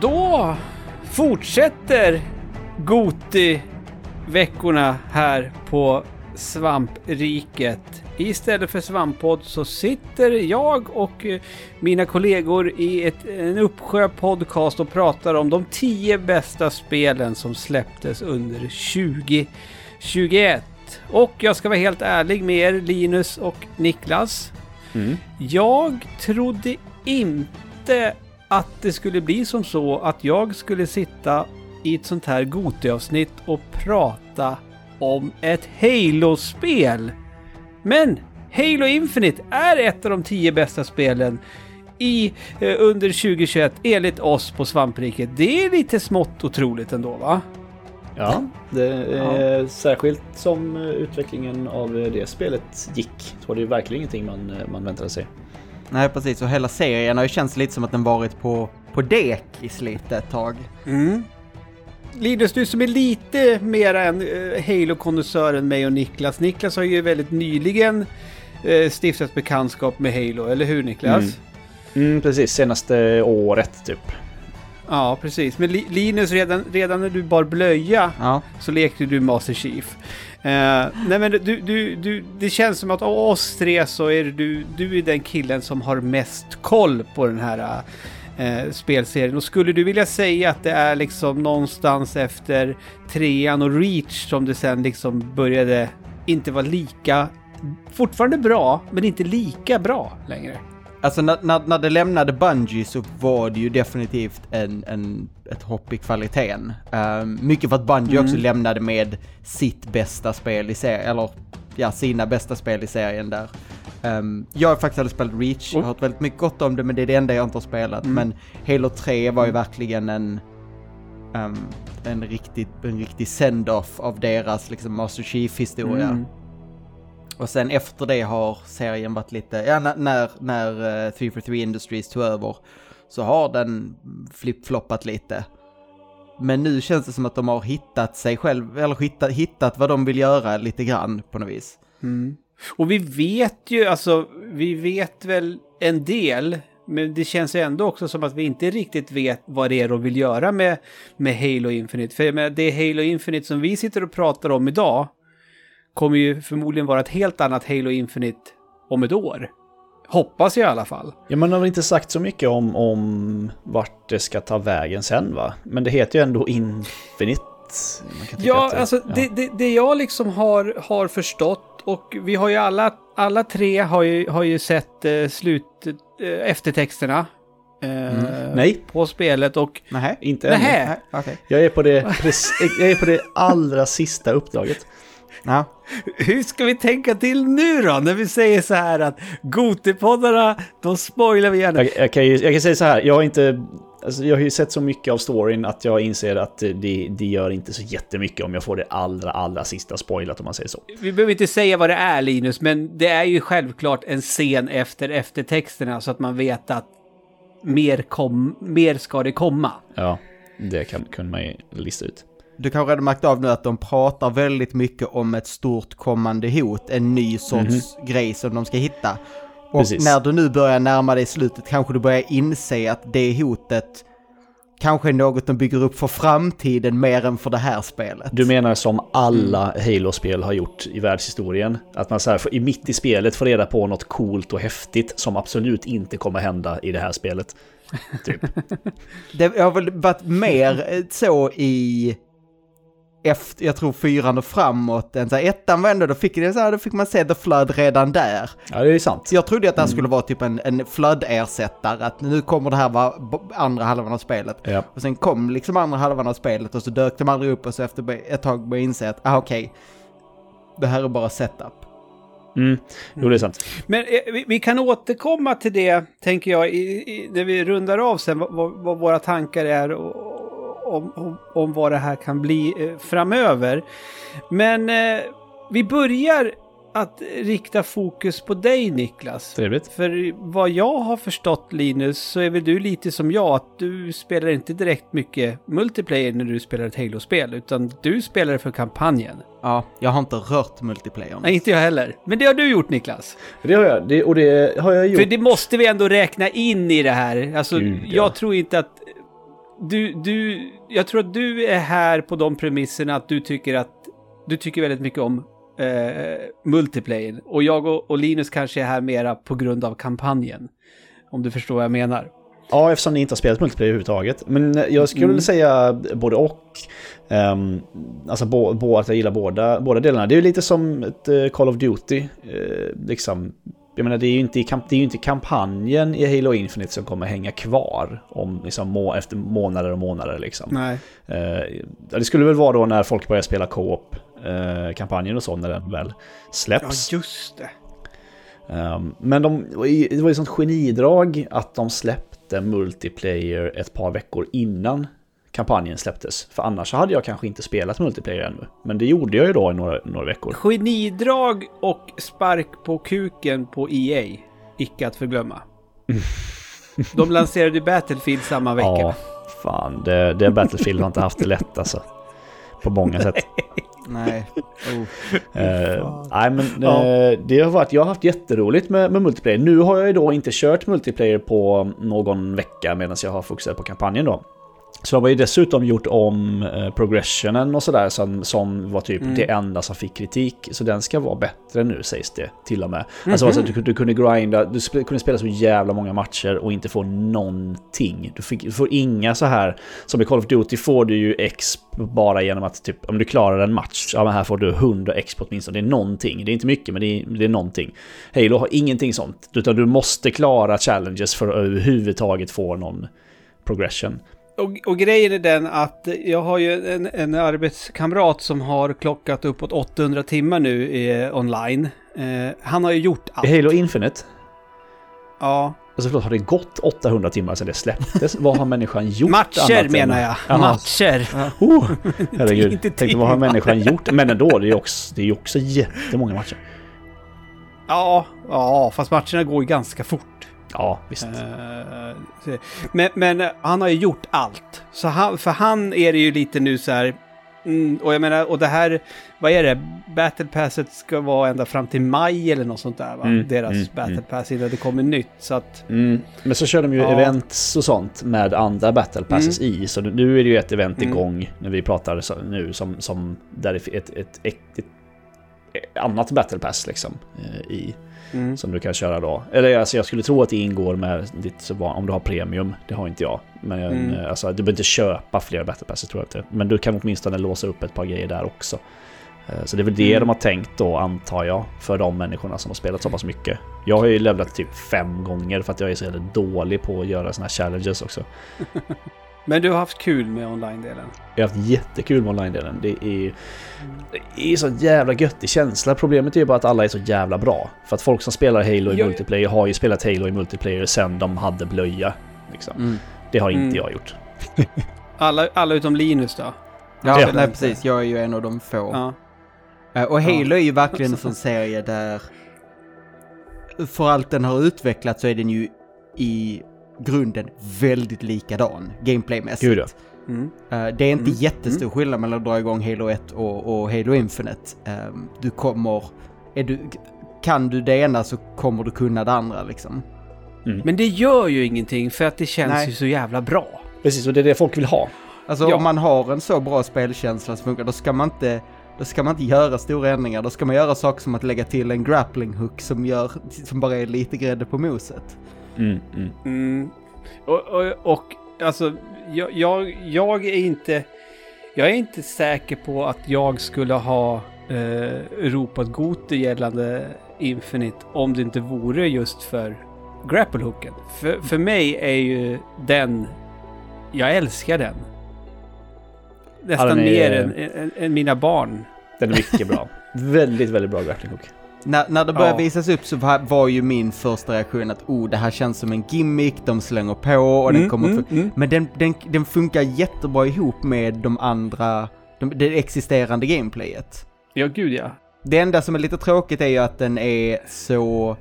Då fortsätter Goti-veckorna här på Svampriket. Istället för Svamppodd så sitter jag och eh, mina kollegor i ett, en uppsjö podcast och pratar om de tio bästa spelen som släpptes under 2021. Och jag ska vara helt ärlig med er, Linus och Niklas. Mm. Jag trodde inte att det skulle bli som så att jag skulle sitta i ett sånt här Goti-avsnitt och prata om ett Halo-spel. Men Halo Infinite är ett av de tio bästa spelen i, eh, under 2021 enligt oss på Svampriket. Det är lite smått otroligt ändå va? Ja, det är särskilt som eh, utvecklingen av det spelet gick. Så var det ju verkligen ingenting man, eh, man väntade sig. Nej, precis. Och hela serien har ju känts lite som att den varit på, på dekis lite ett tag. Mm. Linus, du som är lite mer en Halo-konnässör än mig och Niklas. Niklas har ju väldigt nyligen uh, stiftat bekantskap med Halo, eller hur Niklas? Mm. Mm, precis, senaste året typ. Ja, precis. Men Li- Linus, redan, redan när du bar blöja Ja, så lekte du Master Chief. Eh, nej men du, du, du, det känns som att av oss tre så är du, du är den killen som har mest koll på den här eh, spelserien. Och skulle du vilja säga att det är liksom någonstans efter trean och Reach som det sen liksom började inte vara lika, fortfarande bra, men inte lika bra längre. alltså när, när, när det lämnade Bungie så var det ju definitivt en, en, ett hopp i kvaliteten. Ehm, mycket för att Bungie Mm. också lämnade med sitt bästa spel i serien, eller ja, sina bästa spel i serien där. Ehm, jag har faktiskt aldrig spelat Reach, jag har hört väldigt mycket gott om det, men det är det enda jag inte har spelat. Mm. Men Halo 3 var ju verkligen en, ehm, en riktig, en riktig send-off av deras liksom Master Chief-historia. Mm. Och sen efter det har serien varit lite, ja när, när, när uh, 343 Industries tog över så har den flip-floppat lite. Men nu känns det som att de har hittat sig själv, eller hittat, hittat vad de vill göra lite grann på något vis. Mm. Och vi vet ju, alltså, vi vet väl en del, men det känns ju ändå också som att vi inte riktigt vet vad det är de vill göra med, med Halo Infinite. För jag menar, det Halo Infinite som vi sitter och pratar om idag kommer ju förmodligen vara ett helt annat Halo Infinite om ett år. Hoppas jag i alla fall. Ja, man har väl inte sagt så mycket om, om vart det ska ta vägen sen va? Men det heter ju ändå Infinite. Ja, det- alltså ja. Det, det, det jag liksom har, har förstått och vi har ju alla, alla tre har ju, har ju sett eh, slut, eh, eftertexterna eh, Nej. på spelet och Nej. Inte ännu. Nähä. Nej, okej. Jag är, på det, jag är på det allra sista uppdraget. Ja. hur ska vi tänka till nu då när vi säger så här att Gotipoddarna, de spoilar vi gärna. Jag, jag, kan ju, jag kan säga så här, jag har inte... Alltså jag har ju sett så mycket av storyn att jag inser att det, det gör inte så jättemycket om jag får det allra, allra sista spoilat om man säger så. Vi behöver inte säga vad det är Linus, men det är ju självklart en scen efter eftertexterna så att man vet att mer, kom, mer ska det komma. Ja, det kan, kunde man ju lista ut. Du kanske hade märkt av nu att de pratar väldigt mycket om ett stort kommande hot, en ny sorts grej som de ska hitta. Och Precis. när du nu börjar närma dig slutet kanske du börjar inse att det hotet kanske är något de bygger upp för framtiden mer än för det här spelet. Du menar som alla Halo-spel har gjort i världshistorien? Att man så här, i mitt i spelet får reda på något coolt och häftigt som absolut inte kommer hända i det här spelet. Typ. Det har väl varit mer så i efter, jag tror fyran och framåt, än så här, ettan var ändå, då fick, det så här, då fick man se The Flood redan där. Ja, det är sant. Så jag trodde att det här skulle vara typ en, en Flood-ersättare, att nu kommer det här vara andra halvan av spelet. Ja. Och sen kom liksom andra halvan av spelet och så dök de aldrig upp och så efter ett tag började jag inse att, ah okej, det här är bara setup. Mm. Jo, det är sant. Men eh, vi, vi kan återkomma till det, tänker jag, i, i, när vi rundar av sen, vad, vad, vad våra tankar är och, om, om, om vad det här kan bli eh, framöver. Men eh, vi börjar att rikta fokus på dig Niklas. Trevligt. För vad jag har förstått Linus så är väl du lite som jag att du spelar inte direkt mycket multiplayer när du spelar ett Halo-spel utan du spelar för kampanjen. Ja, jag har inte rört multiplayern. Nej, inte jag heller. Men det har du gjort Niklas. Det har jag. Det, och det har jag gjort. För det måste vi ändå räkna in i det här. Alltså, Gud, ja. jag tror inte att... Du, du... Jag tror att du är här på de premisserna att du tycker att... Du tycker väldigt mycket om eh, multiplayer. Och jag och, och Linus kanske är här mera på grund av kampanjen. Om du förstår vad jag menar. Ja, eftersom ni inte har spelat multiplayer överhuvudtaget. Men jag skulle Mm. säga både och. Um, alltså bo, bo, att jag gillar båda, båda delarna. Det är ju lite som ett eh, Call of Duty. eh, liksom. Jag menar, det är ju inte, det är ju inte kampanjen i Halo Infinite som kommer hänga kvar om, liksom, må, efter månader och månader. Liksom. Nej. Eh, ja, det skulle väl vara då när folk börjar spela co-op eh, och så när den väl Ja, släpps. just det. Um, men de, det var ju det var ju sånt genidrag att de släppte multiplayer ett par veckor innan kampanjen släpptes. För annars hade jag kanske inte spelat multiplayer ännu. Men det gjorde jag ju då i några, några veckor. Genidrag och spark på kuken på EA. Icke att förglömma. De lanserade Battlefield samma vecka. Ja, fan. Det, det Battlefield har inte haft det lätt alltså. På många sätt. Nej. Oh. Eh, nej men Ja. eh, det har varit, jag har haft jätteroligt med, med multiplayer. Nu har jag ju då inte kört multiplayer på någon vecka medan jag har fokuserat på kampanjen då. Så de har ju dessutom gjort om eh, progressionen och sådär som, som var typ Mm. det enda som fick kritik. Så den ska vara bättre nu sägs det till och med. Alltså alltså, du, du kunde grinda, du sp- kunde spela så jävla många matcher och inte få någonting. Du, fick, du får inga så här, som i Call of Duty får du ju X bara genom att typ, om du klarar en match, ja men här får du 100 X på åtminstone. Det är någonting, det är inte mycket men det är, det är någonting. Halo har ingenting sånt, utan du måste klara challenges för att överhuvudtaget få någon progression. Och, och grejen är den att jag har ju en, en arbetskamrat som har klockat uppåt 800 timmar nu eh, online. Eh, han har ju gjort allt. Halo Infinite, Ja. alltså förlåt, har det gått 800 timmar sedan det släpptes? Vad har människan gjort? Matcher menar jag. Jaha. Matcher. Oh, herregud. Inte Tänkte, vad har människan gjort? Men ändå, det är ju också, det är ju också jättemånga matcher. Ja, ja, fast matcherna går ju ganska fort. Ja, visst. Så- men, men eh, han har ju gjort allt. Så han, för han är det ju lite nu så här... Mm, och jag menar, och det här, vad är det? Battle Passet ska vara ända fram till maj eller något sånt där va? Mm, Deras mm, Battle mm. Pass innan det kommer nytt. Så att... Mm. Men så kör de ju Ja. events och sånt med andra battle passes i. Så nu är det ju ett event Mm. igång när vi pratar så, nu som, som där det är ett, ett, ett, ett, ett annat battle pass liksom eh, i. Mm. Som du kan köra då. Eller alltså jag skulle tro att det ingår med ditt, om du har premium. Det har inte jag. Men Mm. eh, alltså, du behöver inte köpa fler battle passes tror jag inte. Men du kan åtminstone låsa upp ett par grejer där också. Eh, Så det är väl det Mm. de har tänkt då antar jag. För de människorna som har spelat så pass mycket. Jag har ju levlat typ fem gånger för att jag är så jävla dålig på att göra såna här challenges också. Men du har haft kul med online-delen. Jag har haft jättekul med online-delen. Det är, det är så jävla göttig känsla. Problemet är ju bara att alla är så jävla bra. För att folk som spelar Halo i Jag- multiplayer har ju spelat Halo i multiplayer sen de hade blöja. Liksom. Mm. Det har inte Mm. jag gjort. Alla, alla utom Linus då? Ja, Ja. nej precis. Jag är ju en av de få. Ja. Eh, Och Halo är ju verkligen en sån serie där för allt den har utvecklat så är den ju i grunden väldigt likadan gameplaymässigt. Gud ja. Mm. Eh, Det är inte Mm. jättestor skillnad mellan att dra igång Halo 1 och, och Halo Infinite. Eh, Du kommer... Är du, kan du det ena så kommer du kunna det andra liksom. Men det gör ju ingenting för att det känns Nej. ju så jävla bra. Precis, och det är det folk vill ha. Alltså Ja. om man har en så bra spelkänsla som funkar, då ska man inte... Då ska man inte göra stora ändringar, då ska man göra saker som att lägga till en grappling hook som gör, som bara är lite grädde på moset. Mm, mm. Mm. Och, och, och alltså, jag, jag, jag är inte... Jag är inte säker på att jag skulle ha eh, ropat Goti gällande Infinite om det inte vore just för grapplehooken. För, för mig är ju den... Jag älskar den. Nästan den är- mer än, än, än mina barn. Den är mycket bra. väldigt, väldigt bra grappling hook. När, när det började Ja. visas upp så var, var ju min första reaktion att oh, det här känns som en gimmick, de slänger på och den Mm, kommer... mm, mm. Men den, den, den funkar jättebra ihop med de andra, de, det existerande gameplayet. Ja, gud ja. Det enda som är lite tråkigt är ju att den är så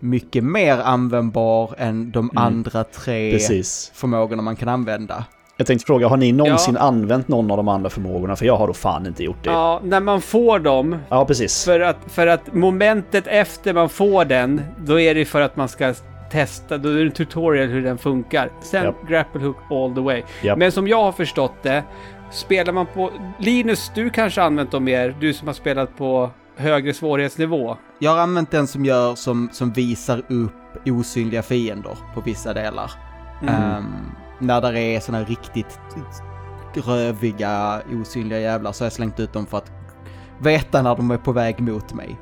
mycket mer användbar än de andra tre Precis. förmågorna man kan använda. Jag tänkte fråga, har ni någonsin Ja. använt någon av de andra förmågorna? För jag har då fan inte gjort det. Ja, Ja, när man får dem, precis. för att, för att momentet efter man får den, då är det för att man ska testa, då är det en tutorial hur den funkar. Sen Japp. grapple hook all the way. Japp. Men som jag har förstått det, spelar man på... Linus, du kanske använt dem mer, du som har spelat på högre svårighetsnivå. Jag har använt den som gör som, som visar upp osynliga fiender på vissa delar. Mm. Ehm, när där är såna riktigt röviga, osynliga jävlar så har jag slängt ut dem för att veta när de är på väg mot mig.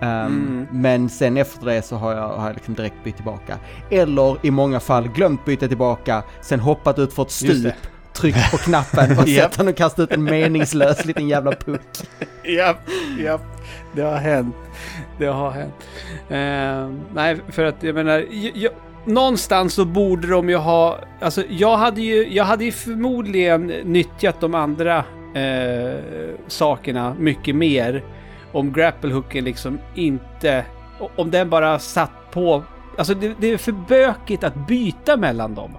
Ehm, Mm. Men sen efter det så har jag, har jag liksom direkt bytt tillbaka. Eller i många fall glömt byta tillbaka, sen hoppat ut för ett stup, tryckt på knappen och Japp. sett honom kasta ut en meningslös liten jävla puck. Japp, japp. Det har hänt. Det har hänt. Eh, nej, för att jag menar, jag, jag, någonstans så borde de ju ha, alltså jag hade ju, jag hade ju förmodligen nyttjat de andra eh, sakerna mycket mer om grapplehooken liksom inte, om den bara satt på, alltså det, det är för bökigt att byta mellan dem.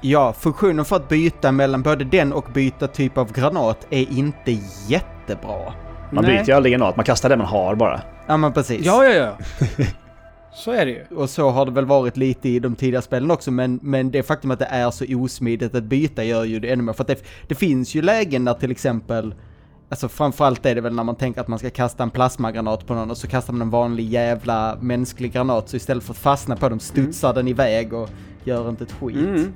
Ja, funktionen för att byta mellan både den och byta typ av granat är inte jättebra. Man Nej. byter ju aldrig granat, man kastar det man har bara. Ja men precis. Ja, ja, ja. Så är det ju. Och så har det väl varit lite i de tidiga spelen också, men, men det faktum att det är så osmidigt att byta gör ju det ännu mer. För att det, det finns ju lägen där till exempel, alltså framförallt är det väl när man tänker att man ska kasta en plasmagranat på någon och så kastar man en vanlig jävla mänsklig granat, så istället för att fastna på dem studsar den iväg och gör inte ett skit. Mm.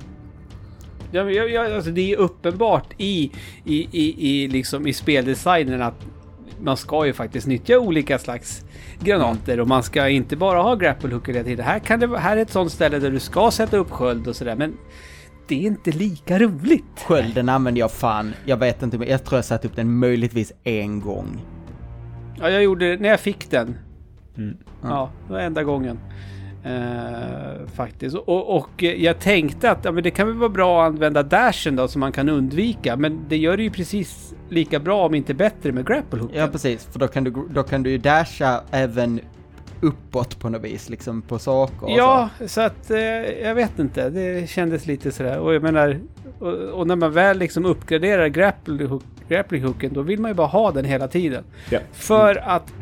Ja, men jag, jag, alltså det är uppenbart i, i, i, i, liksom i speldesignen att man ska ju faktiskt nyttja olika slags granater och man ska inte bara ha grapplehooker hela tiden. Här, kan det, här är ett sånt ställe där du ska sätta upp sköld och sådär men det är inte lika roligt. Skölden använder jag fan, jag vet inte, men jag tror jag satt upp den möjligtvis en gång. Ja, jag gjorde det när jag fick den. Mm. Ja, det var enda gången. Eh, faktiskt. Och, och jag tänkte att ja, men det kan väl vara bra att använda dashen då som man kan undvika. Men det gör det ju precis lika bra om inte bättre med grapplehooken. Ja precis, för då kan du, då kan du ju dasha även uppåt på något vis, liksom på saker och Ja, så att eh, jag vet inte. Det kändes lite sådär. Och jag menar, och, och när man väl liksom uppgraderar grapplehook, grapplehooken då vill man ju bara ha den hela tiden. Ja. För att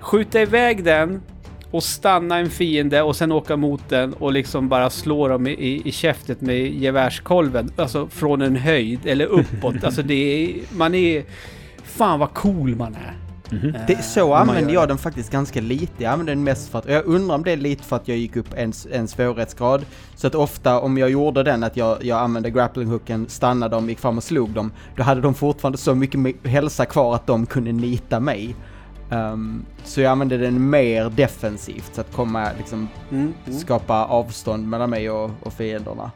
skjuta iväg den och stanna en fiende och sen åka mot den och liksom bara slå dem i, i, i käftet med gevärskolven. Alltså från en höjd eller uppåt. alltså det är... Man är... Fan vad cool man är. Det, Eh, så om man använder gör jag det. den faktiskt ganska lite. Jag använder den mest för att, jag undrar om det är lite för att jag gick upp en, en svårighetsgrad. Så att ofta om jag gjorde den att jag, jag använde grapplinghooken, stannade dem, gick fram och slog dem, då hade de fortfarande så mycket hälsa kvar att de kunde nita mig. Ehm, så jag använde den mer defensivt, så att komma liksom Mm, mm. skapa avstånd mellan mig och, och fienderna.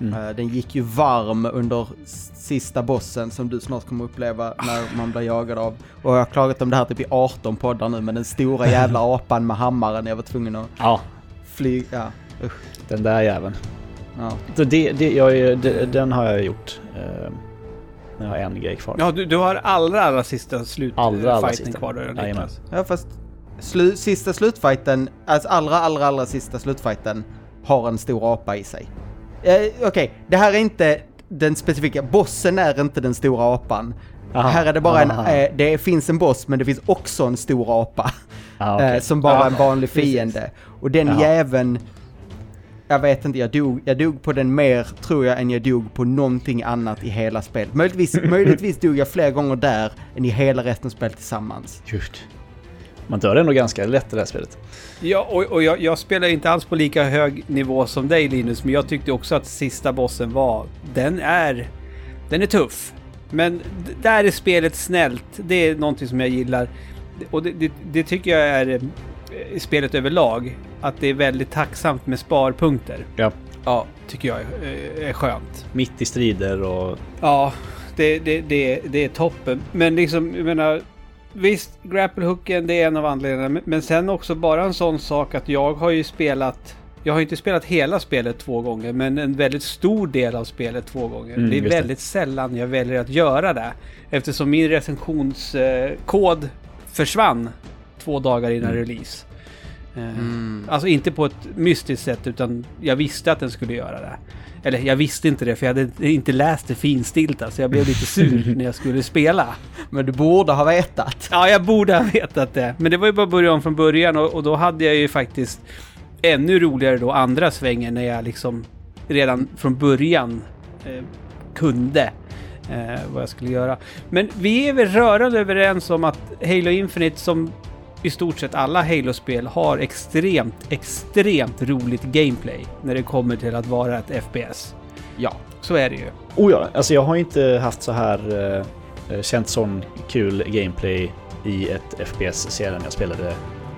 Mm. Eh, Den gick ju varm under sista bossen som du snart kommer uppleva när man blir jagad av. Och jag har klagat om det här typ i 18 poddar nu, men den stora jävla apan med hammaren, jag var tvungen att Ja, flyga. Ja, usch. den där jäveln. Ja. Så det, det, jag, det, den har jag gjort. Eh, jag har en grej kvar. Ja, du, du har allra, allra sista slutfighten Allra, allra fighten sista. kvar då. Niklas. ja, fast slu, sista slutfighten, alltså allra, allra, allra sista slutfighten har en stor apa i sig. Eh, Okej, det här är inte den specifika, bossen är inte den stora apan. Aha, här är det bara en, aha. eh, det finns en boss men det finns också en stor apa. Ah, okej. eh, som bara Ja, är en vanlig precis. fiende. Och den Jaha. jäveln, jag vet inte, jag dog, jag dog på den mer tror jag än jag dog på någonting annat i hela spelet. Möjligtvis, möjligtvis dog jag fler gånger där än i hela resten av spelet tillsammans. Just. Man dör ändå ganska lätt i det här spelet. Ja, och, och jag, jag spelar inte alls på lika hög nivå som dig Linus, men jag tyckte också att sista bossen var... Den är... Den är tuff. Men där är spelet snällt. Det är någonting som jag gillar. Och det, det, det tycker jag är eh, spelet överlag. Att det är väldigt tacksamt med sparpunkter. Ja. Ja, tycker jag är, är skönt. Mitt i strider och... Ja, det, det, det, det är toppen. Men liksom, jag menar... Visst, grapplehooken det är en av anledningarna. men- sen också bara en sån sak att jag har ju spelat... Jag har inte spelat hela spelet två gånger, men en väldigt stor del av spelet två gånger. Mm, det är just det. väldigt sällan jag väljer att göra det. Eftersom min recensionskod försvann två dagar innan Mm. release. Eh, Mm. Alltså inte på ett mystiskt sätt utan jag visste att den skulle göra det. Eller jag visste inte det för jag hade inte läst det finstilta så jag blev lite sur när jag skulle spela. Men du borde ha vetat. Ja, jag borde ha vetat det. Men det var ju bara början från början och, och då hade jag ju faktiskt ännu roligare då andra svängen när jag liksom redan från början eh, kunde eh, vad jag skulle göra. Men vi är väl rörande överens om att Halo Infinite som i stort sett alla Halo-spel har extremt, extremt roligt gameplay när det kommer till att vara ett FPS. Ja. Så är det ju. Oh ja, alltså jag har inte haft så här eh, känt sån kul gameplay i ett FPS sedan jag spelade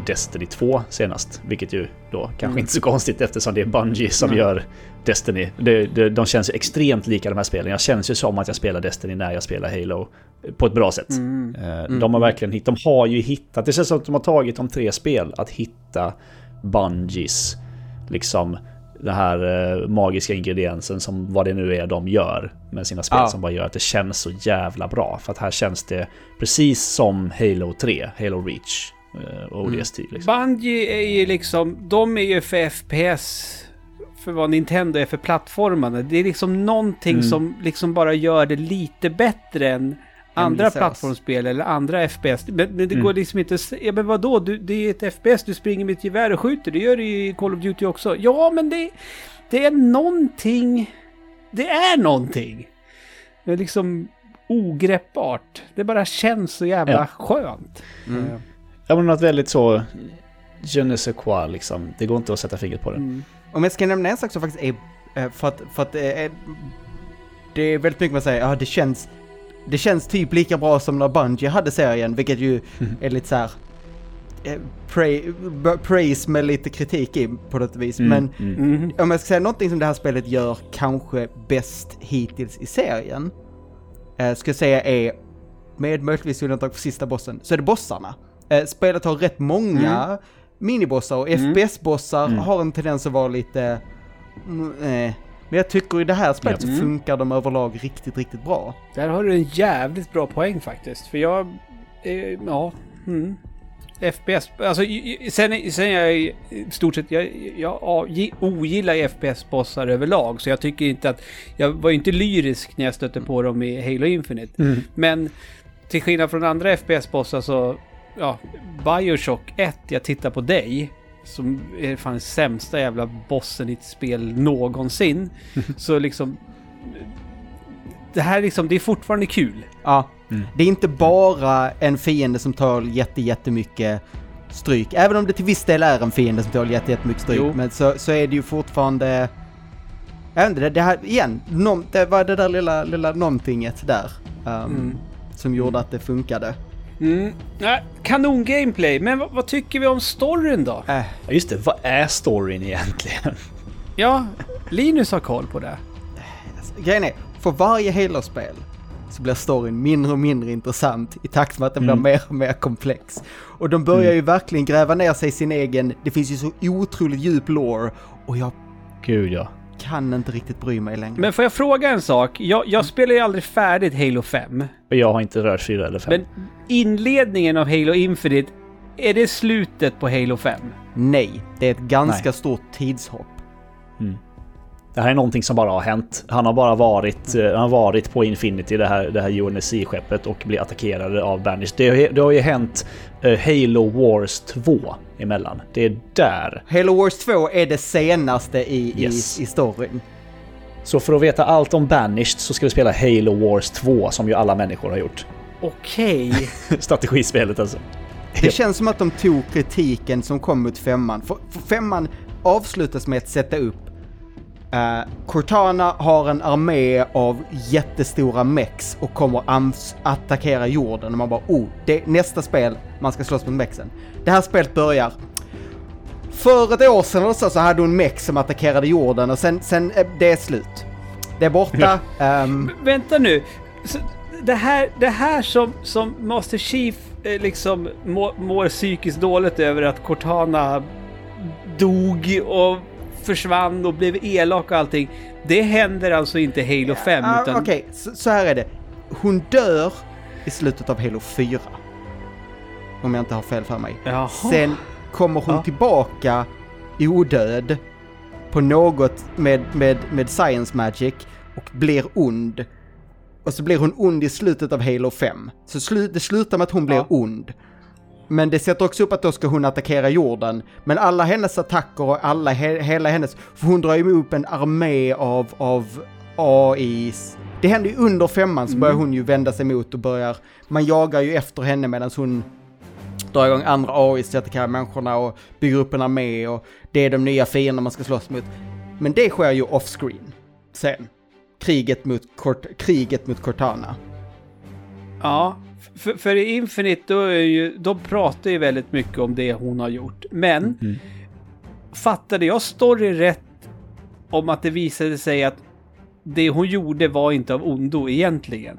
Destiny 2 senast. Vilket ju då kanske Mm. inte så konstigt eftersom det är Bungie som Nej. gör Destiny. Det, det, de känns ju extremt lika de här spelen. Jag känns ju som att jag spelar Destiny när jag spelar Halo på ett bra sätt. Mm. Eh, De har verkligen hitt, de har ju hittat, det känns som att de har tagit de tre spel att hitta Bungies, liksom den här eh, magiska ingrediensen som vad det nu är de gör med sina spel Ja. som bara gör att det känns så jävla bra. För att här känns det precis som Halo 3, Halo Reach eh, och ODST. Liksom. Bungie är ju liksom, de är ju för FPS för vad Nintendo är för plattformarna. Det är liksom någonting Mm. som liksom bara gör det lite bättre än andra plattformsspel eller andra FPS. Men, men det Mm. går liksom inte Ja men vadå? Du, det är ett FPS, du springer med ett gevär och skjuter. Det gör du i Call of Duty också. Ja men det, det är någonting. Det är någonting. Det är liksom ogreppbart. Det bara känns så jävla Ja. skönt. Mm. Eh, Ja men något väldigt så... Je ne sais quoi liksom. Det går inte att sätta fingret på det. Mm. Om jag ska nämna en sak som faktiskt är, eh, för att, för att det är, det är väldigt mycket man säger, ja det känns, det känns typ lika bra som när Bungie hade serien, vilket ju Mm. är lite så här eh, praise med lite kritik i på något vis. Mm, Men mm. Mm. om jag ska säga någonting som det här spelet gör kanske bäst hittills i serien, eh, ska jag säga är, med möjligtvis undantag för sista bossen, så är det bossarna. Eh, spelet har rätt många minibossar och Mm. FPS-bossar Mm. har en tendens att vara lite... mm, eh. Men jag tycker i det här spelet så funkar de överlag riktigt, riktigt bra. Där har du en jävligt bra poäng faktiskt. För jag... Eh, ja. Mm. FPS. Alltså sen, sen är jag i stort sett... Jag, jag avgi- ogillar FPS-bossar överlag. Så jag tycker inte att... Jag var ju inte lyrisk när jag stötte på dem i Halo Infinite. Mm. Men till skillnad från andra FPS-bossar så... Ja, Bioshock 1, jag tittar på dig. Som är fan den sämsta jävla bossen i ett spel någonsin. så liksom... Det här liksom, det är fortfarande kul. Ja, Mm. det är inte bara en fiende som tar jätte, jättemycket stryk. Även om det till viss del är en fiende som tar jätte, jättemycket stryk. Jo. Men så, så är det ju fortfarande... Jag vet inte, det, det här igen, nom, det var det där lilla, lilla någontinget där. um, Mm. Som gjorde att det funkade. Mm. Nej, kanon gameplay, men vad, vad tycker vi om storyn då? Äh, just det, vad är storyn egentligen? Ja, Linus har koll på det. grejen är, för varje Halo-spel så blir storyn mindre och mindre intressant i takt med att den Mm. blir mer och mer komplex. Och de börjar ju verkligen gräva ner sig i sin egen, det finns ju så otroligt djup lore och jag Gud ja. Kan inte riktigt bry mig längre. Men får jag fråga en sak? Jag, jag spelar ju aldrig färdigt Halo 5. Och jag har inte rört fyra eller fem. Men inledningen av Halo Infinite, är det slutet på Halo 5? Nej, det är ett ganska Nej. stort tidshopp. Det här är någonting som bara har hänt. Han har bara varit, eh, han har varit på Infinity, det här, det här UNSC-skeppet och blir attackerade av Banish. Det, har- det har ju hänt eh, Halo Wars 2 emellan. Det är där. Halo Wars 2 är det senaste i, Yes. i, i storyn. Så för att veta allt om Banished så ska vi spela Halo Wars 2 som ju alla människor har gjort. Okej. Strategispelet alltså. Det känns som att de tog kritiken som kom mot femman. För, för femman avslutas med att sätta upp uh, Cortana har en armé av jättestora mex och kommer attackera jorden. Och man bara oh, det är nästa spel man ska slåss mot mexen. Det här spelet börjar för ett år sedan eller så, så hade hon mex som attackerade jorden och sen, sen eh, det är slut. Det är borta. ehm, Vänta nu. Så det, här, det här som, som Master Chief eh, liksom må, mår psykiskt dåligt över att Cortana dog och försvann och blev elak och allting. Det händer alltså inte Halo 5 Ah, utan... Okej, så, så här är det. Hon dör i slutet av Halo 4. om jag inte har fel för mig. Jaha. Sen kommer hon Ja. tillbaka odöd på något med, med, med science magic och blir ond. Och så blir hon ond i slutet av Halo 5. Så slu, det slutar med att hon blir Ja. ond. Men det sätter också upp att då ska hon attackera jorden. Men alla hennes attacker och alla, he, hela hennes, för hon drar ju upp en armé av, av AIs. Det händer ju under femman så börjar hon ju vända sig mot och börjar, man jagar ju efter henne medan hon drar igång andra AIs till att attackera människorna och bygger upp en armé och det är de nya fiender man ska slåss mot. Men det sker ju off-screen sen. Kriget mot, Cort kriget mot Cortana. Ja, för, för i Infinite då är ju, de pratar ju väldigt mycket om det hon har gjort. Men Mm. fattade jag storyn rätt om att det visade sig att det hon gjorde var inte av ondo egentligen?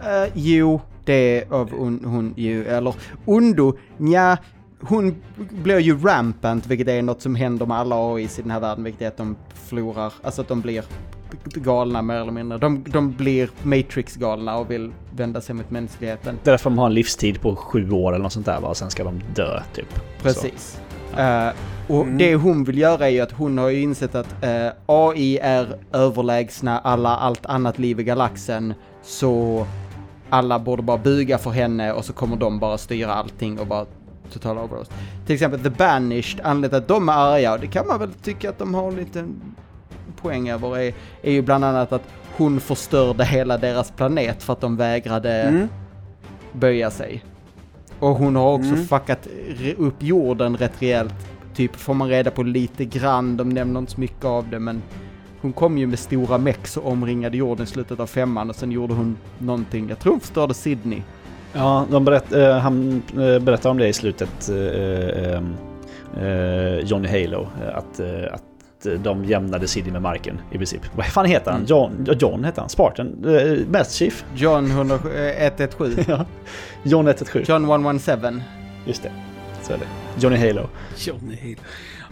Uh, jo, det är av hon, hon ju, eller Undo, ja, hon blir ju rampant, vilket är något som händer med alla AIs i den här världen, vilket är att de förlorar, alltså att de blir galna mer eller mindre. De, de blir Matrix-galna och vill vända sig mot mänskligheten. Det är därför de har en livstid på sju år eller något sånt där va? Och sen ska de dö typ. Precis. Eh, och Mm. det hon vill göra är ju att hon har ju insett att eh, AI är överlägsna alla, allt annat liv i galaxen. Så alla borde bara buga för henne och så kommer de bara styra allting och bara total overload. Till exempel The Banished, anledningen till att de är arga, och det kan man väl tycka att de har lite poäng över, är, är ju bland annat att hon förstörde hela deras planet för att de vägrade Mm. böja sig. Och hon har också Mm. fuckat upp jorden rätt rejält. Typ får man reda på lite grann, de nämner inte så mycket av det men hon kom ju med stora mex och omringade jorden i slutet av femman och sen gjorde hon någonting, jag tror hon förstörde Sydney. Ja, de berätt, eh, han eh, berättar om det i slutet, eh, eh, eh, Johnny Halo, eh, att, eh, att eh, de jämnade City med marken i princip. Vad fan heter han? John, ja, John heter han? Spartan? Eh, Master Chief? John 100, eh, 117, ja. John 117. John 117. Just det. Så är det. Johnny Halo. Johnny Hill.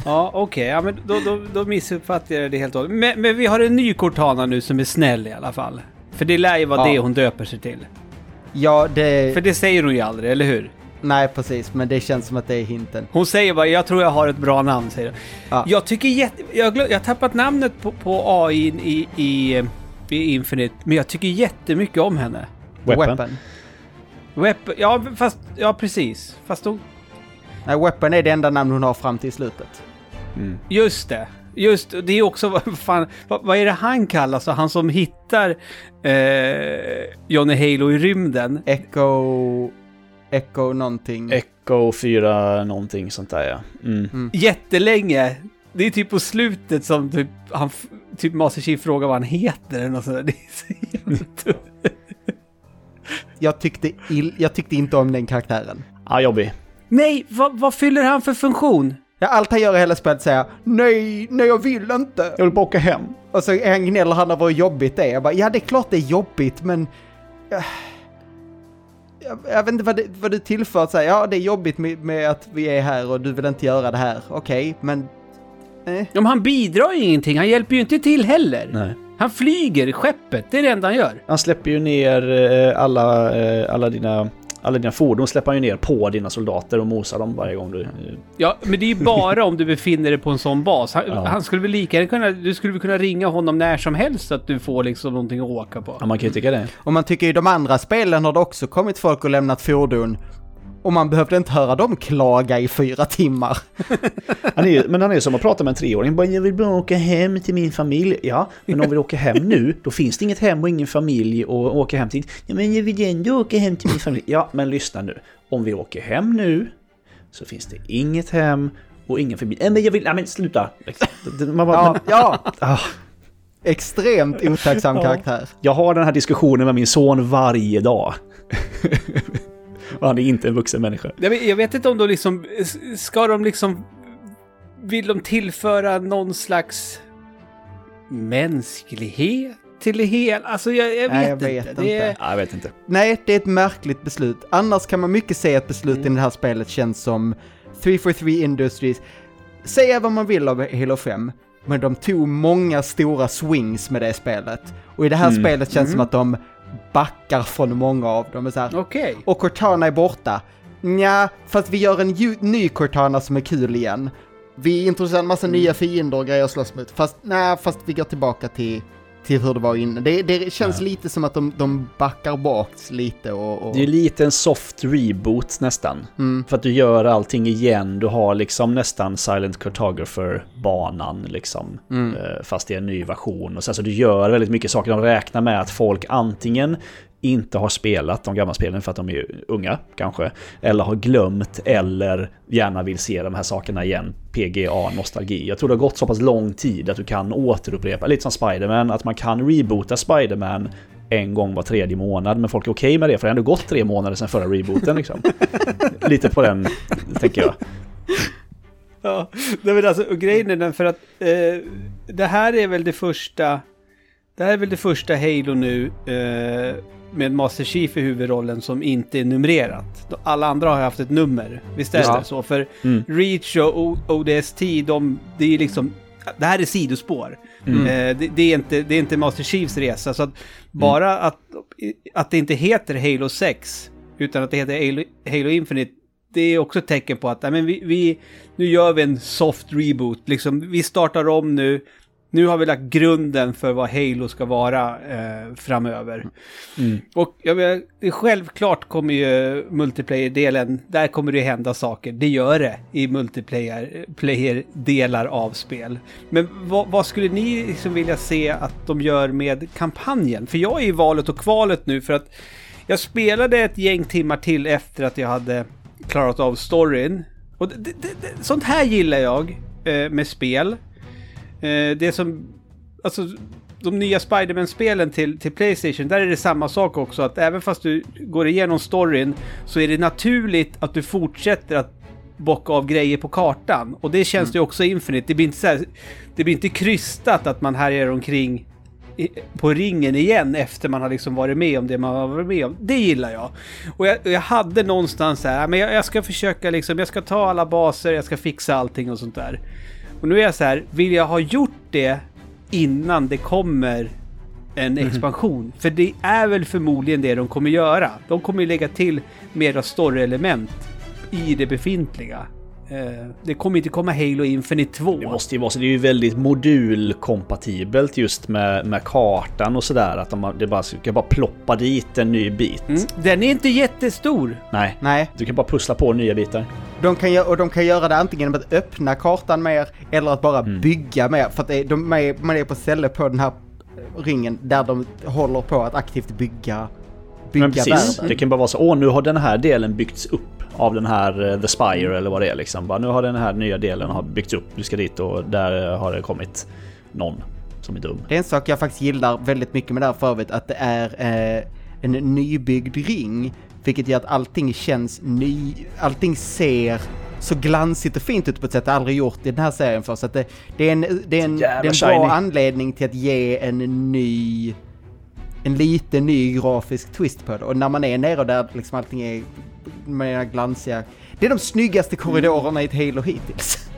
Ja, okej. Ja, men då, då, då missuppfattade jag det helt och hållet. Men, men vi har en ny Cortana nu som är snäll i alla fall. För det lär ju vara Ja. det hon döper sig till. Ja, det... För det säger hon ju aldrig, eller hur? Nej, precis, men det känns som att det är hinten. Hon säger bara jag tror jag har ett bra namn, säger hon. Ja. Jag tycker jätte... Jag, glöm, jag har tappat namnet på, på AI i, i, i Infinite, men jag tycker jättemycket om henne. Weapon. Wep, ja, fast... Ja, precis. Fast hon... Nej, Weapon är det enda namn hon har fram till slutet. Mm. Just det. Just det, är också vad fan, vad, vad är det han kallas? Han som hittar eh, Johnny Halo i rymden. Echo... Echo någonting. Echo 4 någonting sånt där ja. Mm. Jättelänge. Det är typ på slutet som typ, han, typ Master Chief frågar vad han heter eller något sånt där. Det är så jävla jag, tyckte ill, jag tyckte inte om den karaktären. Ja, jobbig. Nej, vad, vad fyller han för funktion? Ja, allt han gör i hela spelet säger nej, nej jag vill inte. Jag vill bara åka hem. Och så gnäller han över hur jobbigt det är. Jag bara, ja det är klart det är jobbigt men... Jag, vet inte vad, det, vad du tillför, så här, ja det är jobbigt med, med att vi är här och du vill inte göra det här. Okej, men... Eh. Ja, men han bidrar ju ingenting. Han hjälper ju inte till heller. Nej. Han flyger skeppet. Det är det enda han gör. Han släpper ju ner eh, alla, eh, alla, dina, alla dina fordon släpper han ju ner på dina soldater och mosar dem varje gång du... eh, Ja, men det är ju bara om du befinner dig på en sån bas. Han, Ja. han skulle väl lika gärna kunna... Du skulle väl kunna ringa honom när som helst så att du får liksom någonting att åka på. Ja, man kan ju tycka det. Och man tycker i de andra spelen har det också kommit folk och lämnat fordon. Och man behövde inte höra dem klaga i fyra timmar. Han är, men han är som att prata med en treåring. Bara, jag vill bara åka hem till min familj. Ja, men om vi åker hem nu, då finns det inget hem och ingen familj att åka hem till. Ja, men jag vill ändå åka hem till min familj. Ja, men lyssna nu. Om vi åker hem nu, så finns det inget hem och ingen familj. Nej, men jag vill... Nej, men sluta! Man bara, Ja, men, ja. ah, extremt otacksam Ja. karaktär. jag har den här diskussionen med min son varje dag. Och han är inte en vuxen människa. Jag vet, jag vet inte om de liksom... Ska de liksom... Vill de tillföra någon slags mänsklighet till det hela? Alltså jag, jag vet Nej, jag inte. vet Det är, inte. Ja, jag vet inte. Nej, det är ett märkligt beslut. Annars kan man mycket säga att beslut Mm. i det här spelet känns som 343 Industries. Säga vad man vill av Halo 5, men de tog många stora swings med det spelet. Och i det här Mm. spelet känns det som Mm. att de backar från många av dem. Okej. och Cortana är borta. Nja, fast vi gör en ny Cortana som är kul igen. Vi introducerar en massa nya fiender och grejer att slåss mot. Fast nej, fast vi går tillbaka till, till hur det var innan. Det, det känns lite som att de, de backar bak lite och... och... Det är lite en soft reboot nästan. Mm. För att du gör allting igen. Du har liksom nästan Silent Cartographer-banan liksom. Mm. Eh, Fast är en ny version. Och sen så du gör väldigt mycket saker. De räknar med att folk antingen inte har spelat de gamla spelen för att de är unga kanske. Eller har glömt eller gärna vill se de här sakerna igen. PGA, nostalgi. Jag tror det har gått så pass lång tid att du kan återupprepa, lite som Spiderman, att man kan reboota Spiderman en gång var tredje månad, men folk är okej med det för det har ändå gått tre månader sedan förra rebooten liksom. lite på den, tänker jag. Ja, men alltså, och grejen är den för att eh, det här är väl det första... Det här är väl det första Halo nu eh, med Master Chief i huvudrollen som inte är numrerat. Alla andra har haft ett nummer. Visst är Ja. det så? För Mm. Reach och ODST, de, det är liksom... Det här är sidospår. Mm. Eh, det, det, är inte, det är inte Master Chiefs resa. Så att bara att, att det inte heter Halo 6, utan att det heter Halo, Halo Infinite, det är också ett tecken på att men vi, vi, nu gör vi en soft reboot. Liksom, vi startar om nu. Nu har vi lagt grunden för vad Halo ska vara eh, framöver. Mm. Och jag menar, självklart kommer ju multiplayer-delen, där kommer det hända saker. Det gör det i multiplayer-delar av spel. Men vad, vad skulle ni liksom vilja se att de gör med kampanjen? För jag är i valet och kvalet nu för att jag spelade ett gäng timmar till efter att jag hade klarat av storyn. Och det, det, det, sånt här gillar jag eh, med spel. Eh, det som... Alltså, de nya Spiderman-spelen till, till Playstation, där är det samma sak också. Att även fast du går igenom storyn så är det naturligt att du fortsätter att bocka av grejer på kartan. Och det känns det ju också Infinite. Det blir inte så här, Det blir inte krystat att man härjar omkring i- på ringen igen efter man har liksom varit med om det man har varit med om. Det gillar jag. Och jag, och jag hade någonstans så här, men jag, jag ska försöka liksom, jag ska ta alla baser, jag ska fixa allting och sånt där. Och nu är jag så här, vill jag ha gjort det innan det kommer en expansion? För det är väl förmodligen det de kommer göra. De kommer ju lägga till mera story-element i det befintliga. Eh, det kommer inte komma Halo Infinite 2. Det måste ju vara så. Det är ju väldigt modulkompatibelt just med, med kartan och sådär. Att de, det bara ska bara ploppa dit en ny bit. Mm. Den är inte jättestor. Nej, Nej, du kan bara pussla på nya bitar. De kan, och de kan göra det antingen genom att öppna kartan mer eller att bara bygga mer. För att de är, man är på ställe på den här ringen där de håller på att aktivt bygga, bygga Men precis, världen. det kan bara vara så. Åh, nu har den här delen byggts upp av den här eh, The Spire eller vad det är liksom. Bara, nu har den här nya delen har byggts upp. Du ska dit och där eh, har det kommit någon som är dum. Det är en sak jag faktiskt gillar väldigt mycket med det här för övrigt, att det är eh, en nybyggd ring, vilket gör att allting känns ny, allting ser så glansigt och fint ut på ett sätt jag aldrig gjort i den här serien för. Så att det, det är en, det är en, det är en bra anledning till att ge en ny, en lite ny grafisk twist på det. Och när man är nere där liksom allting är med glansiga, det är de snyggaste korridorerna i ett Halo hittills.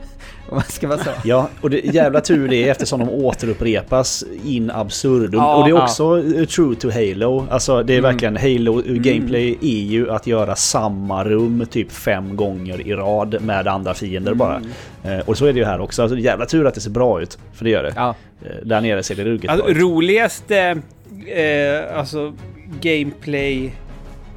Om man ska vara så. Ja, och det jävla tur det är eftersom de återupprepas in absurdum. Ja, och det är ja. också eh, true to Halo. Alltså det är verkligen Halo Gameplay är ju att göra samma rum typ fem gånger i rad med andra fiender bara. Eh, och så är det ju här också. Alltså jävla tur att det ser bra ut. För det gör det. Ja. Eh, där nere ser det ruggigt Alltså, bra ut. roligaste eh, alltså, gameplay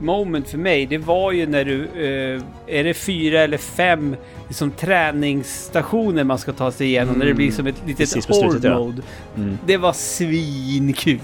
moment för mig, det var ju när du... Eh, är det fyra eller fem liksom, träningsstationer man ska ta sig igenom? När det blir som ett litet Precis på slutet, horde ja. Mm. Det var svinkul.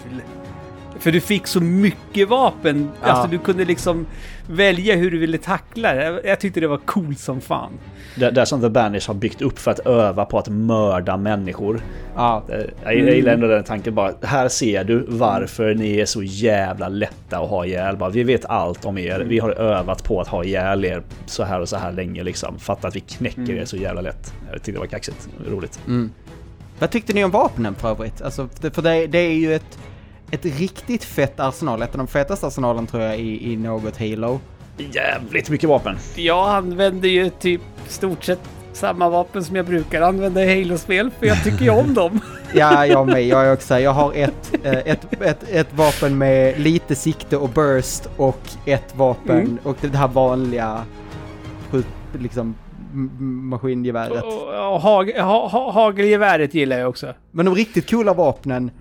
För du fick så mycket vapen. Ja. Alltså du kunde liksom välja hur du ville tackla det. Jag, jag tyckte det var coolt som fan. Där, där som The Banish har byggt upp för att öva på att mörda människor. Ja. Eh, Jag, jag gillar ändå den tanken bara. Här ser du varför ni är så jävla lätta att ha ihjäl. Bara, vi vet allt om er. Vi har övat på att ha ihjäl er så här och så här länge liksom. Fatta att vi knäcker er så jävla lätt. Jag tyckte det var kaxigt. Roligt. Mm. Vad tyckte ni om vapnen för övrigt? Alltså, det- för det, det är ju ett, ett riktigt fett arsenal. Ett av de fetaste arsenalen tror jag i, i något Halo. Jävligt mycket vapen. Jag använder ju typ stort sett samma vapen som jag brukar använda i Halo-spel, för jag tycker ju om dem. Ja, jag med. Jag är också. Jag har ett, eh, ett, ett, ett vapen med lite sikte och burst och ett vapen Mm. och det här vanliga liksom maskingeväret. Och, och hag, ha, ha, hagelgeväret gillar jag också. Men de riktigt coola vapnen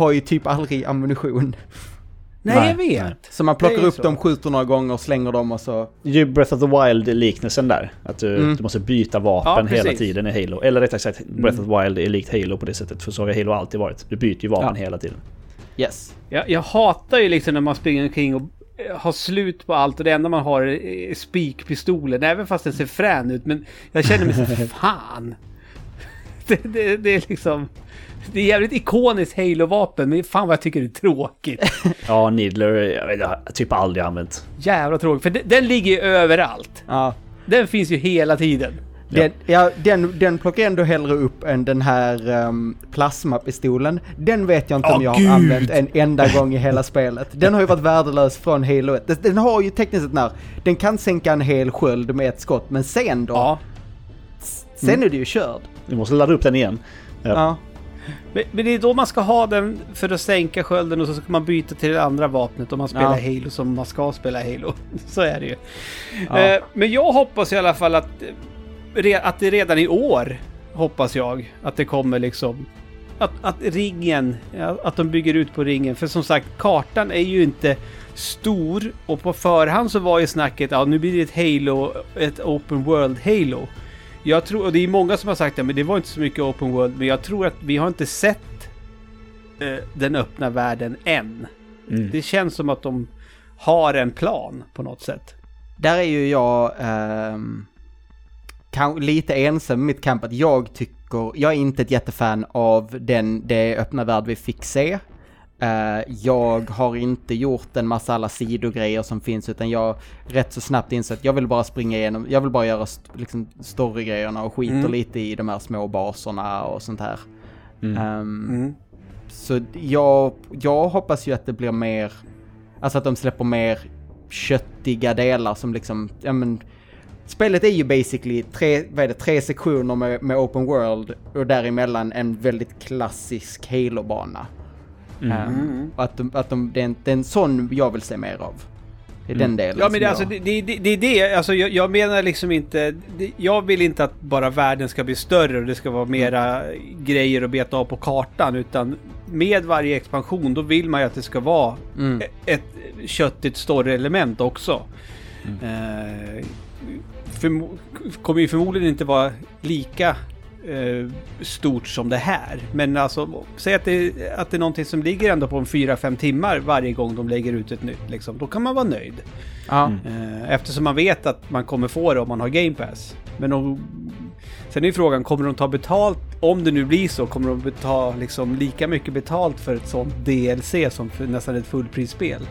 har ju typ aldrig ammunition. Nej, Nej, jag vet. Så man plockar upp så. dem, skjuter några gånger, slänger dem och så... Det är ju Breath of the Wild-liknelsen där. Att du, Mm. du måste byta vapen Ja, hela tiden i Halo. Eller rättare sagt, Breath of the Wild är likt Halo på det sättet. För så har Halo alltid varit. Du byter ju vapen Ja. hela tiden. Yes. Jag, jag hatar ju liksom när man springer omkring och eh, har slut på allt och det enda man har är spikpistolen. Även fast den ser frän ut. Men jag känner mig så fan. Det, det, det är liksom... Det är jävligt ikoniskt Halo-vapen, men fan vad jag tycker det är tråkigt. Ja, Needler, jag vet jag har typ aldrig använt. Jävla tråkigt, för den, den ligger ju överallt. Ja. Den finns ju hela tiden. Den, ja, den, den plockar jag ändå hellre upp än den här um, plasmapistolen. Den vet jag inte om Åh, jag gud! har använt en enda gång i hela spelet. Den har ju varit värdelös från Halo 1. Den- Den har ju tekniskt sett när, den kan sänka en hel sköld med ett skott, men sen då? Ja. Sen är det ju körd. Du måste ladda upp den igen. Ja. Ja. Men, men det är då man ska ha den för att sänka skölden och så ska man byta till det andra vapnet om man spelar Ja. Halo som man ska spela Halo. Så är det ju. Ja. Eh, men jag hoppas i alla fall att, eh, att det redan i år, hoppas jag, att det kommer liksom att, att ringen, att de bygger ut på ringen. För som sagt, kartan är ju inte stor och på förhand så var ju snacket ja nu blir det ett Halo, ett Open World Halo. Jag tror, och det är många som har sagt ja, men det var inte så mycket Open World, men jag tror att vi har inte sett eh, den öppna världen än. Mm. Det känns som att de har en plan på något sätt. Där är ju jag kan, lite ensam med mitt camp att jag tycker, jag är inte ett jättefan av den, det öppna värld vi fick se. Eh, jag har inte gjort en massa alla sidogrejer som finns utan jag rätt så snabbt insett jag vill bara springa igenom, jag vill bara göra st- liksom storygrejerna och skiter Mm. lite i de här små baserna och sånt här. Mm. Ehm, Mm. så jag, jag hoppas ju att det blir mer, alltså att de släpper mer köttiga delar som liksom, ja men, spelet är ju basically tre, vad är det, tre sektioner med, med open world och däremellan en väldigt klassisk Halo-bana. Mm. Ehm, Mm. och att, de, att de, det, är en, det är en sån jag vill se mer av. Det är den delen Ja men det, alltså, jag... det, det, det, det är det, alltså jag, jag menar liksom inte, det, jag vill inte att bara världen ska bli större och det ska vara mera grejer att beta av på kartan utan med varje expansion då vill man ju att det ska vara Mm. ett köttigt story-element också. Eh, förmo- kommer ju förmodligen inte vara lika stort som det här. Men alltså, säg att det, att det är någonting som ligger ändå på en 4-5 timmar varje gång de lägger ut ett nytt. Liksom. Då kan man vara nöjd. Ja. Mm. Eh, eftersom man vet att man kommer få det om man har Game Pass. Men om, sen är ju frågan, kommer de ta betalt? Om det nu blir så, kommer de ta liksom lika mycket betalt för ett sånt DLC som för nästan ett fullprisspel?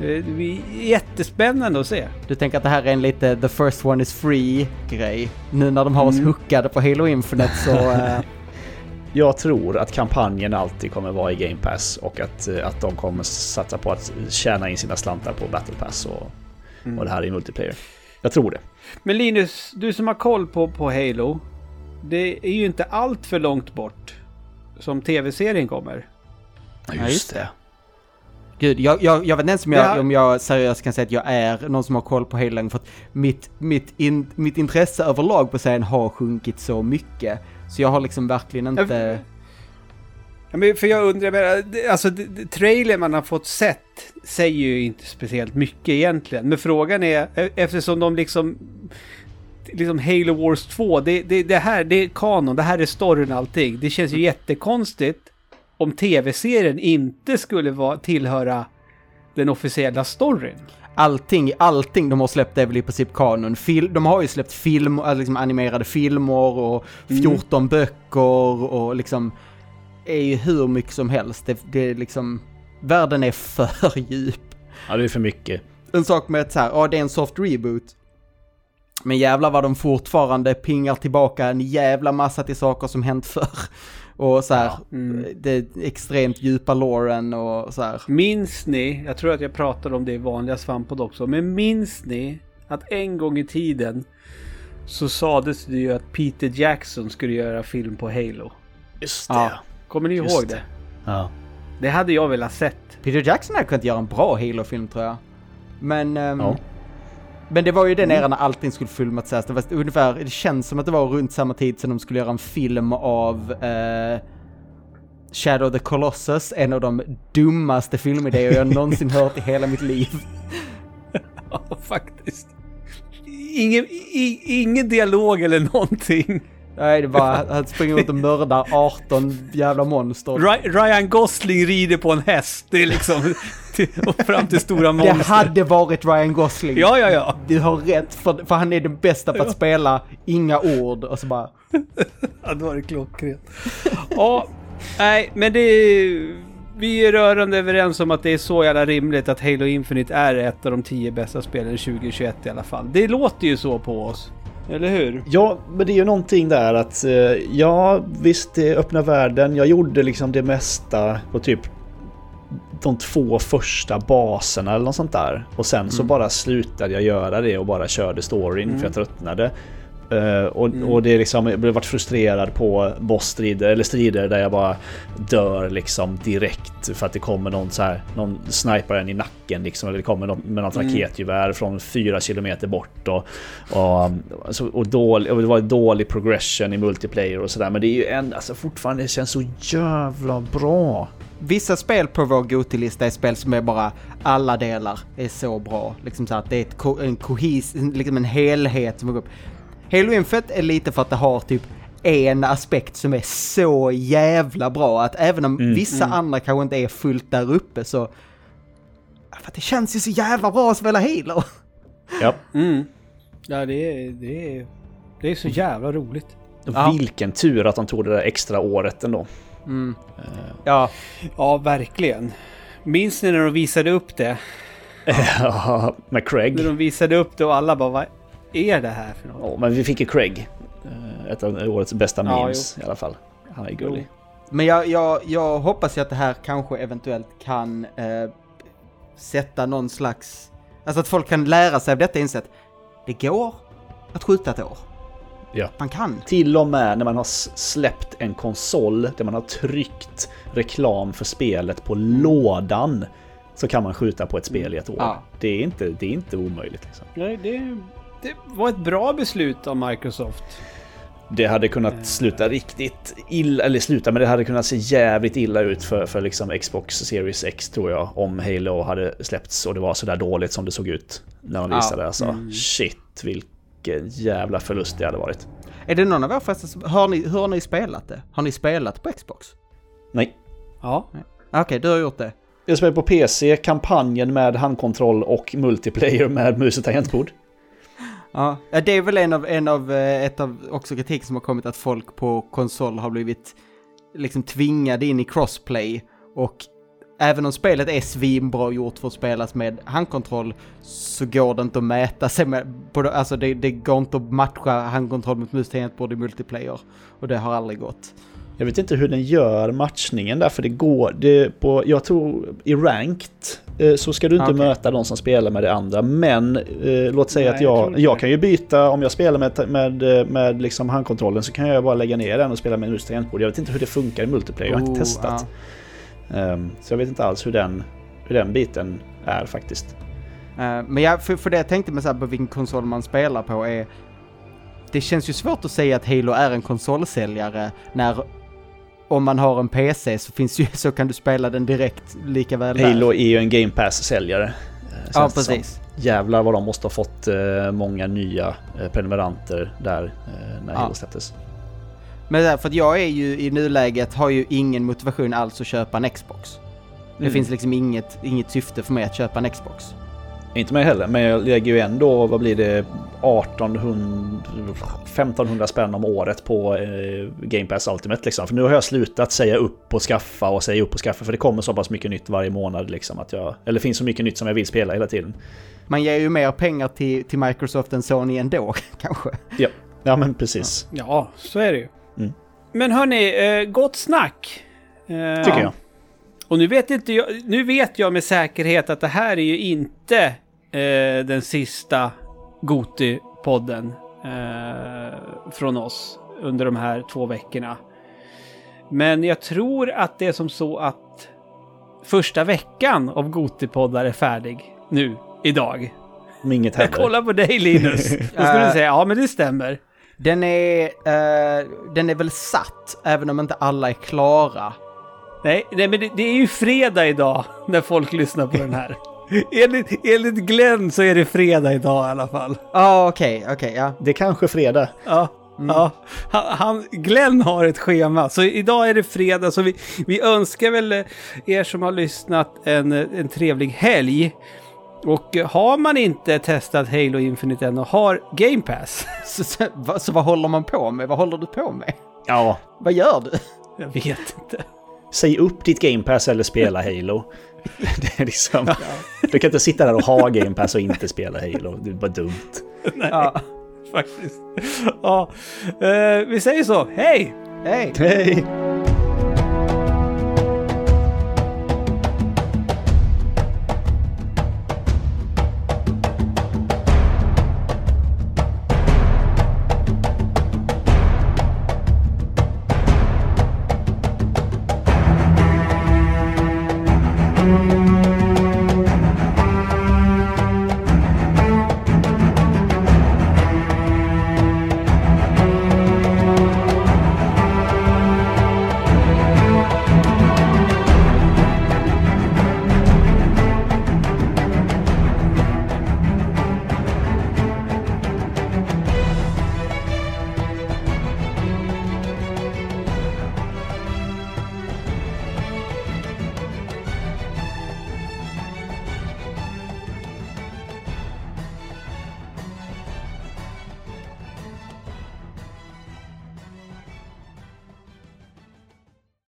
Eh, Det blir jättespännande att se. Du tänker att det här är en lite the first one is free grej. Nu när de har oss Mm. hookade på Halo Infinite så... eh, Jag tror att kampanjen alltid kommer vara i Game Pass och att, eh, att de kommer satsa på att tjäna in sina slantar på Battle Pass och, och det här i multiplayer. Jag tror det. Men Linus, du som har koll på, på Halo. Det är ju inte allt för långt bort som tv-serien kommer. Ja, just det. Gud, jag, jag, jag vet inte ens om jag, Ja. om jag seriöst kan säga att jag är någon som har koll på Halo för att mitt, mitt, in, mitt intresse överlag på serien har sjunkit så mycket. Så jag har liksom verkligen inte... Ja, men för jag undrar, det- alltså trailern man har fått sett säger ju inte speciellt mycket egentligen. Men frågan är, e- eftersom de liksom... Liksom Halo Wars 2, det, det, det här det är kanon, det här är storyn allting. Det känns ju jättekonstigt om tv-serien inte skulle vara, tillhöra den officiella storyn. Allting, allting de har släppt är väl i princip kanon. Fil, de har ju släppt film, alltså liksom animerade filmer och 14 böcker och liksom... är ju hur mycket som helst. Det, det är liksom... Världen är för djup. Ja, det är för mycket. en sak med att så här, ja det är en soft reboot. Men jävlar vad de fortfarande pingar tillbaka en jävla massa till saker som hänt förr. Och så här, Ja. Mm. det extremt djupa loren och så här. Minns ni, jag tror att jag pratade om det i vanliga svampod också, men minns ni att en gång i tiden så sades det ju att Peter Jackson skulle göra film på Halo. Just det. Ja. Kommer ni Just ihåg det. det? Ja. Det hade jag velat sett. Peter Jackson hade kunnat göra en bra Halo-film tror jag. Men... ehm, Ja. Men det var ju den eran när allting skulle filmatiseras. Det, var ungefär, det känns som att det var runt samma tid som de skulle göra en film av eh, Shadow the Colossus, en av de dummaste filmidéer jag någonsin hört i hela mitt liv. Ja, faktiskt. Ingen, i, ingen dialog eller någonting. Nej, det är bara att springa runt och mörda 18 jävla monster. Ry- Ryan Gosling rider på en häst. Det är liksom till, och fram till stora Det monster. hade varit Ryan Gosling. Ja, ja, ja. Du har rätt, för, för han är den bästa på att spela inga ord och så bara... Ja, det var det klockrent. Ja, nej, men det är... Vi är rörande överens om att det är så jävla rimligt att Halo Infinite är ett av de tio bästa spelen 2021 i alla fall. Det låter ju så på oss. Eller hur? Ja, men det är ju någonting där att eh, ja, visst det öppna världen. Jag gjorde liksom det mesta på typ de två första baserna eller något sånt där. Och sen så bara slutade jag göra det och bara körde storyn för jag tröttnade. Eh, och, och det är liksom, jag har varit frustrerad på bossstrider eller strider där jag bara dör liksom direkt för att det kommer någon så här, någon sniper en i nacken liksom eller det kommer någon med något raketgevär från fyra kilometer bort och, och, alltså, och, dålig, och det var dålig progression i multiplayer och sådär men det är ju en, alltså fortfarande det känns så jävla bra. Vissa spel på vår Goti-lista är spel som är bara alla delar är så bra. Liksom så att det är ett ko- en kohis, liksom en helhet som går upp. Halo Infinite är lite för att det har typ en aspekt som är så jävla bra att även om vissa andra kanske inte är fullt där uppe så... För att det känns ju så jävla bra att spela Halo. Ja. Mm. Ja, det är, det är, det är så jävla roligt. Ja. Vilken tur att de tog det där extra året ändå. Ja, Ja, verkligen. Minns ni när de visade upp det? Ja, med När Craig. de visade upp det och alla bara vad är det här för något? Ja, men vi fick ju Craig. Eh, Ett av årets bästa Ja, memes i alla fall. Han är gullig. Men jag, jag, jag hoppas ju att det här kanske eventuellt kan eh, sätta någon slags... Alltså att folk kan lära sig av detta inse att det går att skjuta ett år. Ja. Man kan. Till och med när man har släppt en konsol där man har tryckt reklam för spelet på lådan så kan man skjuta på ett spel i ett år. Ja. Det, är inte, det är inte omöjligt. Liksom. Nej, det, det var ett bra beslut av Microsoft. Det hade kunnat sluta riktigt illa, eller sluta, men det hade kunnat se jävligt illa ut för, för liksom Xbox Series X tror jag. Om Halo hade släppts och det var sådär dåligt som det såg ut när de Ja. visade. Alltså, shit vilken jävla förlust det hade varit. Är det någon av er förresten som... Har ni, hur har ni spelat det? Har ni spelat på Xbox? Nej. Ja. Okej, du har gjort det. Jag spelar på PC, kampanjen med handkontroll och multiplayer med mus och tangentbord. Ja, Ja, det är väl en av, en av, eh, ett av också kritik som har kommit att folk på konsol har blivit liksom tvingade in i crossplay och även om spelet är svinbra gjort för att spelas med handkontroll så går det inte att mäta sig med, på det, alltså det, det går inte att matcha handkontroll mot mus tangentbord i multiplayer och det har aldrig gått. Jag vet inte hur den gör matchningen där, för det går... Det på, jag tror i ranked eh, så ska du inte Okej. möta de som spelar med det andra. Men eh, låt säga Nej, att jag jag, jag, kan ju byta, om jag spelar med, med, med liksom handkontrollen så kan jag bara lägga ner den och spela med mus tangentbord. Jag vet inte hur det funkar i multiplayer, jag har inte Oh, testat. Ehm, så jag vet inte alls hur den, hur den biten är faktiskt. Eh, men jag, för, för det jag tänkte med så här, på vilken konsol man spelar på är... Det känns ju svårt att säga att Halo är en konsolsäljare när om man har en PC så, finns ju, så kan du spela den direkt lika väl där. Halo är ju en Game Pass-säljare. eh, Ja, precis. Jävlar vad de måste ha fått eh, många nya prenumeranter där när Ja. Halo släpptes. Men för att jag är ju i nuläget har ju ingen motivation alls att köpa en Xbox. Det Mm. finns liksom inget, inget syfte för mig att köpa en Xbox. Inte mig heller, men jag lägger ju ändå, vad blir det, 1800, 1500 spänn om året på eh, Game Pass Ultimate liksom. För nu har jag slutat säga upp och skaffa och säga upp och skaffa för det kommer så pass mycket nytt varje månad liksom att jag, eller det finns så mycket nytt som jag vill spela hela tiden. Man ger ju mer pengar till, till Microsoft än Sony ändå, kanske. Ja, ja men precis. Ja, så är det ju. Men hörni, eh, gott snack. Eh, Tycker jag. Och nu vet, inte jag, nu vet jag med säkerhet att det här är ju inte eh, den sista Goti-podden eh, från oss under de här två veckorna. Men jag tror att det är som så att första veckan av Goti-poddar är färdig nu, idag. Om inget Jag händer. kollar på dig Linus. Då skulle du säga ja men det stämmer. Den är, eh, den är väl satt, även om inte alla är klara. Nej, nej men det, det är ju fredag idag när folk lyssnar på den här. enligt, enligt Glenn så är det fredag idag i alla fall. Ja, ah, okej, okej, ja. Det är kanske fredag. Ja, ja. Han, Glenn har ett schema, så idag är det fredag. Så vi, vi önskar väl eh, er som har lyssnat en, en trevlig helg. Och eh, har man inte testat Halo Infinite än och har Game Pass, Så, så, va- så vad håller man på med? Vad håller du på med? Ja, Vad gör du? jag vet inte. säg upp ditt Game Pass eller spela Halo. Det är liksom... Du kan inte sitta där och ha Game Pass och inte spela Halo. Det är bara dumt. Ja. Faktiskt. Ja, eh, vi säger så. Hej! Hej! Hej!